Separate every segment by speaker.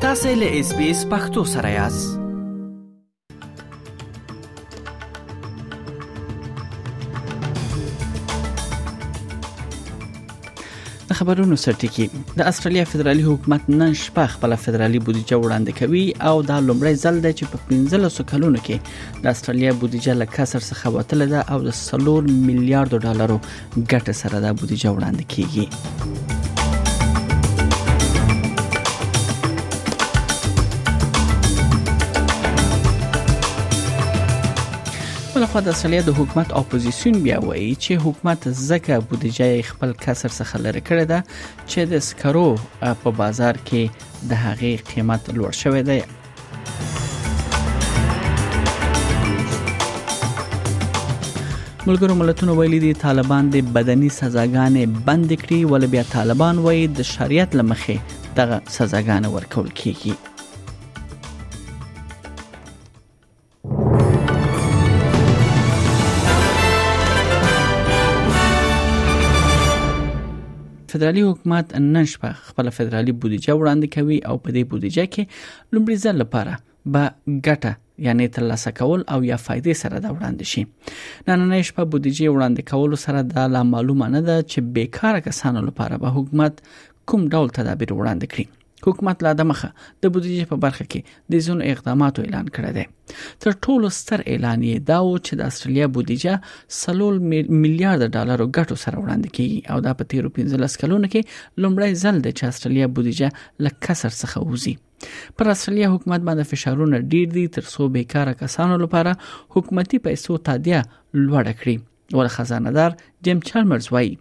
Speaker 1: تاسو له اس بي اس پختو سره یاست خبرونو سرټکی د استرالیا فدرالي حکومت نن شپه خپل فدرالي بودیجه وړاندې کوي او دا لومړی ځل دی چې په 15 کلونو کې د استرالیا بودیجه له کسر څخه وتل ده او د 3 میلیارډ ډالرو ګټه سره دا بودیجه وړاندې کیږي بلخوا د اصلي د حکومت اپوزیسیون بیا وایي چې حکومت زکه بودیجه خپل کسر څخه لری کړی ده چې د سکرو په بازار کې د هغې قیمت لوړ شوی دی ملګرو ملتونو ویلي دي طالبان د بدني سزاګانې بند کړي ول بیا طالبان وایي د شریعت لمخې دغه سزاګانې ورکول کیږي فدرالي حکومت نن شپه خپل فدرالي بودیجه وړاندې کوي او په دې بودیجه کې لومړي ځل لپاره به ګټه یعنی ترلاسه کول او یا فائدې سره دا وړاندې شي نننې شپه بودیجه وړاندې کول سره دا لا معلومه نه ده چې بیکاره کسانو لپاره به حکومت کوم ډول تدابیر وړاندې کړي حکومت لا د مخه د بودیجې په برخه کې د ځینو اقداماتو اعلان کړی دی تر ټولو ستر اعلان یې دا و چې د استرالیا بودیجه سلول میلیارډ ډالرو ګټو سره وړاندې کیږي او دا په تیرو 15 کلونو کې لومړی ځل دی چې استرالیا بودیجه له کسر څخه وځي پر استرالیا حکومت باندې فشارونه ډیر دي تر څو بیکاره کسانو لپاره حکومتي پیسو تادیه لوړ کړي ور خزانه دار جیم چارمرز وایي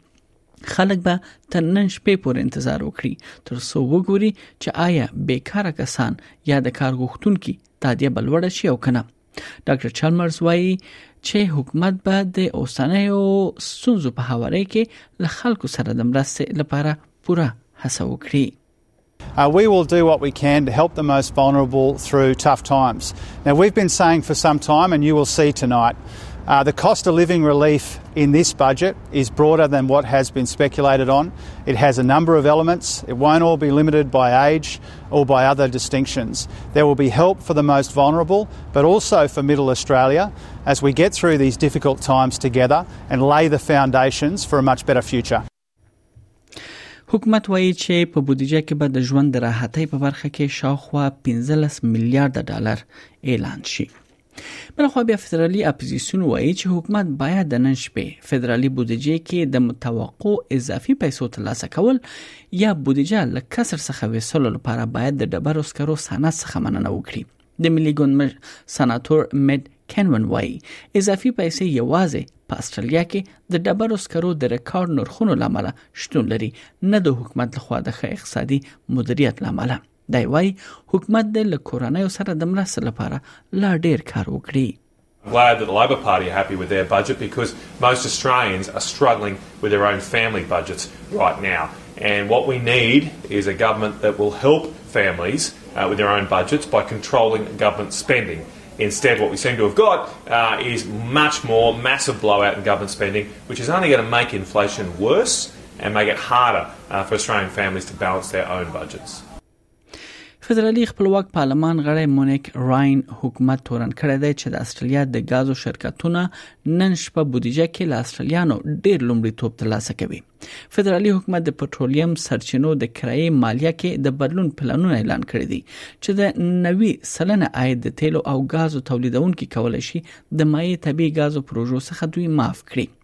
Speaker 1: خلک به تر نن شپې پورې انتظار وکړي تر څو وګوري چې آیا بیکاره کسان یا د کار غوښتونکي تادیه بلوړ شي او کنه ډاکټر چالمرز وایي چې حکومت به د اوسنیو ستونزو په حواله کې له خلکو سره د مرستې لپاره پوره هڅه وکړي
Speaker 2: Uh, we will do what we can to help the most vulnerable through tough times. Now, we've been saying for some time, and you will see tonight, Uh, the cost of living relief in this budget is broader than what has been speculated on. It has a number of elements. It won't all be limited by age or by other distinctions. There will be help for the most vulnerable, but also for Middle Australia as we get through these difficult times together and lay the foundations for a much better future.
Speaker 1: حکومت وایي چې په بودیجه کې به د ژوند د راحتۍ په برخه کې شاوخوا 15 میلیارډ ډالر اعلان شي بلخوا بیا فدرالي اپوزیسیون وایي چې حکومت باید د نن شپې فدرالي بودیجې کې د متوقع اضافي پیسو ترلاسه کول یا بودیجه له کسر څخه وسلو لپاره باید د ډبرو سکرو صنعت څخه مننه وکړي د ملي ګوند سناتور مد کینون وایي اضافي پیسې یوازې په استرالیا کې د ډبرو سکرو د ریکارډ نرخونو لامل شتون لري نه د حکومت لخوا د ښه اقتصادي مدیریت لامل دی وایي حکومت د لکورنۍ سره د مرستې لپاره لا ډیر کار وکړي
Speaker 3: Glad that the Labor Party are happy with their budget because most Australians are struggling with their own family budgets right now. And what we need is a government that will help families uh, with their own budgets by controlling government spending. Instead, what we seem to have got uh, is much more massive blowout in government spending, which is only going to make inflation worse and make it harder uh, for Australian families to balance their own budgets.
Speaker 1: فدرالي خپلواک پارلمان غړی مونیک راین حکومت تورن کړی دی چې د استرالیا د غازو شرکتونه نن شپه بودیجه کې له استرالیانو ډیر لومړی توپ ترلاسه کوي فدرالي حکومت د پټرولیم سرچینو د کرایې مالیه کې د بدلون پلانونه اعلان کړی دي چې د 90 سلنه عاید د تیلو او غازو تولیدونکو کولای شي د مایع طبي غازو پروژو څخه دوی معاف کړي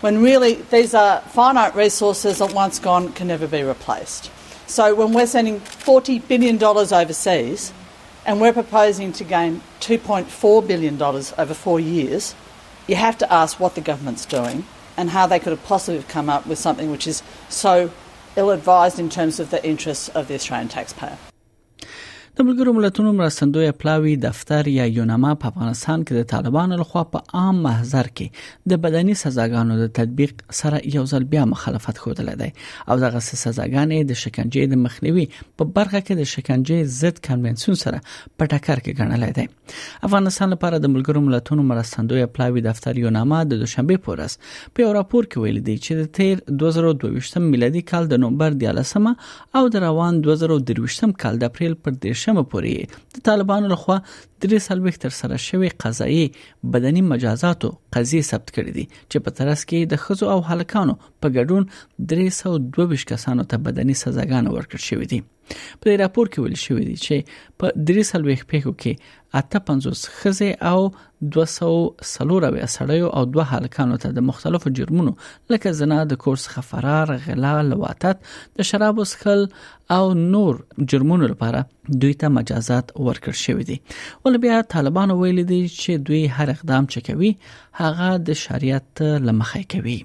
Speaker 4: when really these are finite resources that once gone can never be replaced. So when we're sending $40 billion overseas and we're proposing to gain $2.4 billion over four years, you have to ask what the government's doing and how they could have possibly come up with something which is so ill advised in terms of the interests of the Australian taxpayer.
Speaker 1: د ملګرو ملتونو مرستندوی پلاوی دفتر یا یونما په افغانستان کې د طالبانو لخوا په عام محضر کې د بدني سزاګانو د تطبیق سره یو ځل بیا مخالفت خوده لدی او دغه سزاګانې د شکنجې د مخنیوي په برخه کې د شکنجې ضد کنوانسیون سره په ټکر کې ګڼل دی افغانستان لپاره د ملګرو ملتونو مرستندوی پلاوی دفتر یو نامه د دوشنبه پورس په یو راپور کې ویل دی چې د تیر 2022 میلادي کال د نومبر 13مه او د روان 2023 کال د اپریل پر 13مه پورې د طالبانو لخوا درې سلويخ تر سره شوی قضایي بدني مجازاتو قضیه ثبت کړې دي چې په ترڅ کې د خزو او هلکانو په ګډون 322 کسانو ته بدني سزاګان ورکړ شوې دي په دې راپور کې ویل شوی دی چې په 300 پیښو کې 58 خزه او 240 سړیو او دوه هلکانو ته د مختلفو جرمونو لکه زنا د کورس څخه فرار غلا لواطت د شراب وسخل او نور جرمونو لپاره دوی ته مجازات ورکړ شوې دي ول بیا طالبان ویل دي چې دوی هر اقدام چې کوي هغه د شریعت لمخې کوي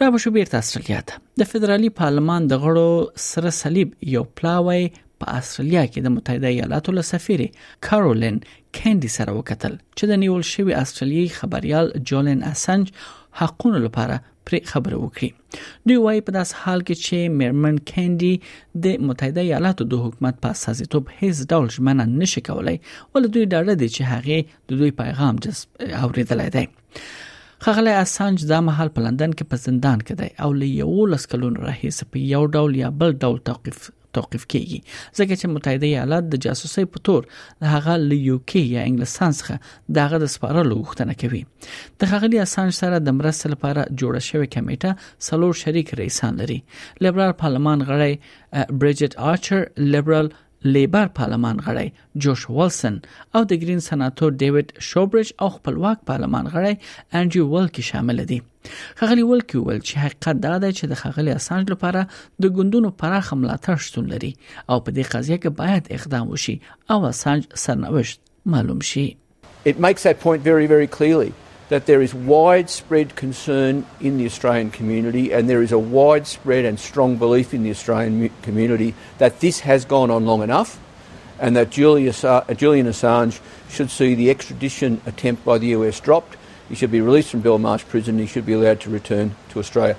Speaker 1: را به شو بیرته استرالیا ته د فدرالي پارلمان د غړو سره صلیب یو پلاوی په استرالیا کې د متحده ایالاتو له سفیرې کارولین کینډي سره وکتل چې د نیول شوی استرالیي خبريال جولین اسنج حقونو لپاره پر خبره وکړي دوی وايي په داس حال کې چې میرمن کینډي د متحده ایالاتو د حکومت په اساسیتوب هیڅ ډول ژمنه نشي کولای ول دوی ډاډه دي چې هغه د دوی پیغام جذب اوریدلای دی خغلی اسانج دا مهال په لندن کې په زندان کې دی او له یو لس کلونو راهیسې په یو ډول یا بل ډول توقیف توقیف کیږي ځکه چې متحده ایالات د جاسوسي په تور هغه له یو کې یا انګلستان څخه دغه د سپارلو غوښتنه کوي د خغلی اسانج سره د مرستې لپاره جوړه شوې کمیټه سلور شریک رئیسان لري لیبرال پارلمان غړی بریجټ آرچر لیبرال لیبر پارلمان غړی جوش ولسن او د ګرین سناتور ډیوډ شوبرج او خپلواک پارلمان غړی انډریو ولکی شامل دي خغلی ولکی ول چې حقیقت دا دی چې د خغلی اسانج لپاره د ګوندونو پراخ ملاتړ شتون لري او په دې قضیه کې باید اقدام وشي او اسانج سرنوشت معلوم شي
Speaker 5: It makes that point very very clearly that there is widespread concern in the Australian community and there is a widespread and strong belief in the Australian community that this has gone on long enough and that Julian uh, Assange should see the extradition attempt by the US dropped. He should be released from Belmarsh prison he should be allowed to return to Australia.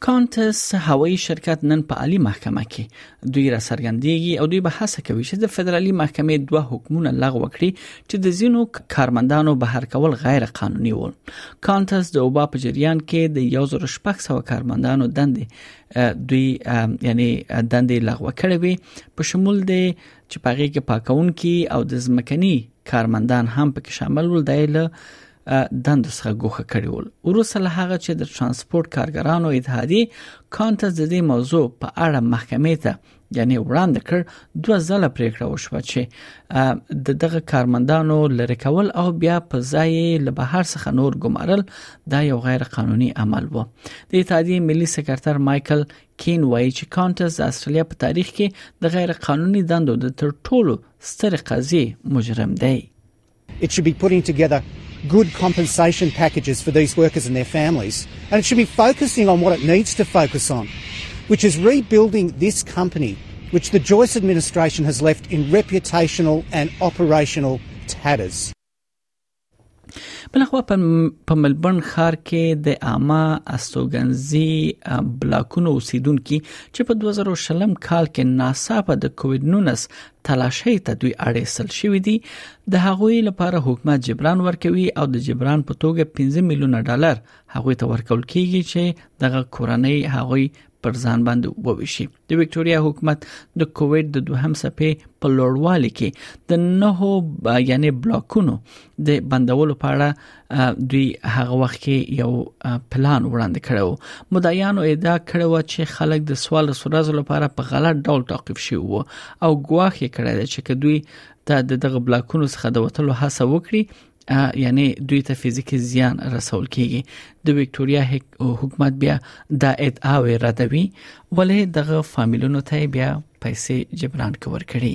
Speaker 1: کانتس هوایی شرکت نن په عالی محکمه کې دوی را څرګندېږي او دوی به هڅه کوي چې د فدرالي محکمې دوه حکمونه لغوه کړي چې د زینو کارمندانو بهر کول غیر قانوني ول کانتس د اوبا په جریان کې د 1600 کارمندانو دندې دوی یعنی دندې لغوه کړې وي په شمول د چې پاغي کې پاکون کې او د ځمکني کارمندان هم پکې شامل ول دایله دندو څخه ګوښه کړي ول وروسته له هغه چې د ترانسپورت کارګرانو اتحادیه کانته د دې موضوع په اړه محکمې ته یعنی وړاندې کړ دوه ځله پریکړه وشوه چې د دغه کارمندانو لری کول او بیا په ځای له بهر څخه نور ګمارل دا یو غیر قانوني عمل وو د اتحادیه ملي سکرټر مايكل کین وایي چې کانټس د استرالیا په تاریخ کې د غیر قانوني دندو د تر ټولو ستر قضیه مجرم دی
Speaker 6: It should be putting together good compensation packages for these workers and their families. And it should be focusing on what it needs to focus on, which is rebuilding this company, which the Joyce administration has left in reputational and operational tatters.
Speaker 1: بلخو په ملبورن ښار کې د عامه استوګنځي بلاکونو اوسیدونکو چې په 2000 شلم کال کې ناڅاپه د کووډ 19 تلاشۍ ته دوی اړ ایستل شوې دي د هغوی لپاره حکومت جبران ورکوي او د جبران په توګه 15 میلیونه ډالر هغوی ته ورکول کیږي چې دغه کورنۍ هغوی پر ځان باندې وویشي د وکټوريا حکومت د کووید د دوهم سپې په لوړوالي کې د نهو یعنی بلاکونو د بندولو په اړه دوی هغه وخت کې یو پلان وړاندې کړو مدعیانو ادعا کړې و چې خلک د سوال سرزو لپاره په غلط ډول تعقیب شوی وو او ګواښ یې کړی چې که دوی ته د دغه بلاکونو څخه د وټلو هڅه وکړي یعنی دوی ته فزیکی زیان رسول کیږي د وکټوريا حکومت بیا دا ادعا ردوي ولې دغه فامیلونو ته بیا پیسې جبران کور کړي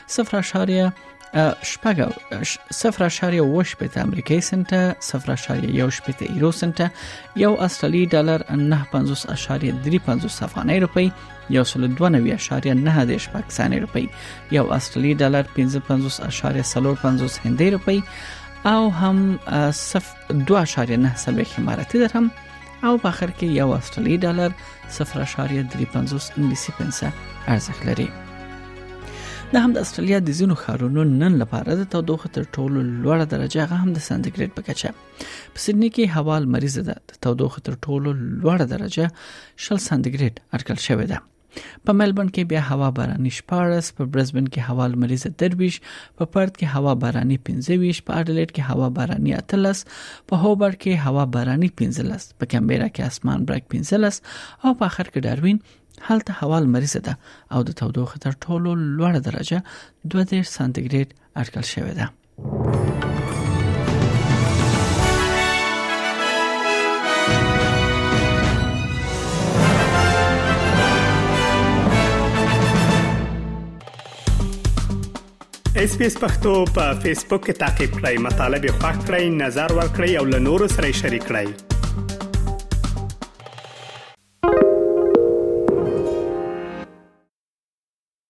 Speaker 1: صفر اشاریه شپږ صفر اشاریه و شپېته امریکایي سنټه صفر اشاریه یو شپېته ایرو سنټه یو استرالی ډالر نه پنځوس اشاریه درې پنځوس افغانۍ روپۍ یو سل دوه نوي اشاریه نه دېرش پاکستاني روپۍ یو استرالی ډالر پنځه پنځوس اشاریه څلور پنځوس هندۍ روپۍ او هم صف دوه اشاریه نه څلوېښت اماراتي درهم او په اخر کې یو استرالی ډالر 0.350 انګلیسي پنسه ارزښت لري د هم د استرالیا د ځینو ښارونو نن لپاره د تودوخه تر ټولو لوړه درجه هغه هم د سانتیګریډ په کچه په سیدنی کې هوا لمریزه ده د تودوخه تر ټولو لوړه درجه 60 سانتیګریډ اټکل شوې ده په ملبورن کې بیا هوا باراني 14 په برزبن کې هوا لمریزه 23 په پرت کې هوا باراني 25 په اډلیډ کې هوا باراني 13 په هوبر کې هوا باراني 15 په کمبيرا کې اسمان برګ 15 او په اخر کې داروین هلته هوا لمریزه ده او د تودوخې تر ټولو لوړه درجه 22 سانتیګریډ اټکل شوې ده
Speaker 7: اس پی اس پختو په فیسبوک کې تا کې پلی مطلب یو فاک کړئ نظر ور کړئ او له نورو سره شریک کړئ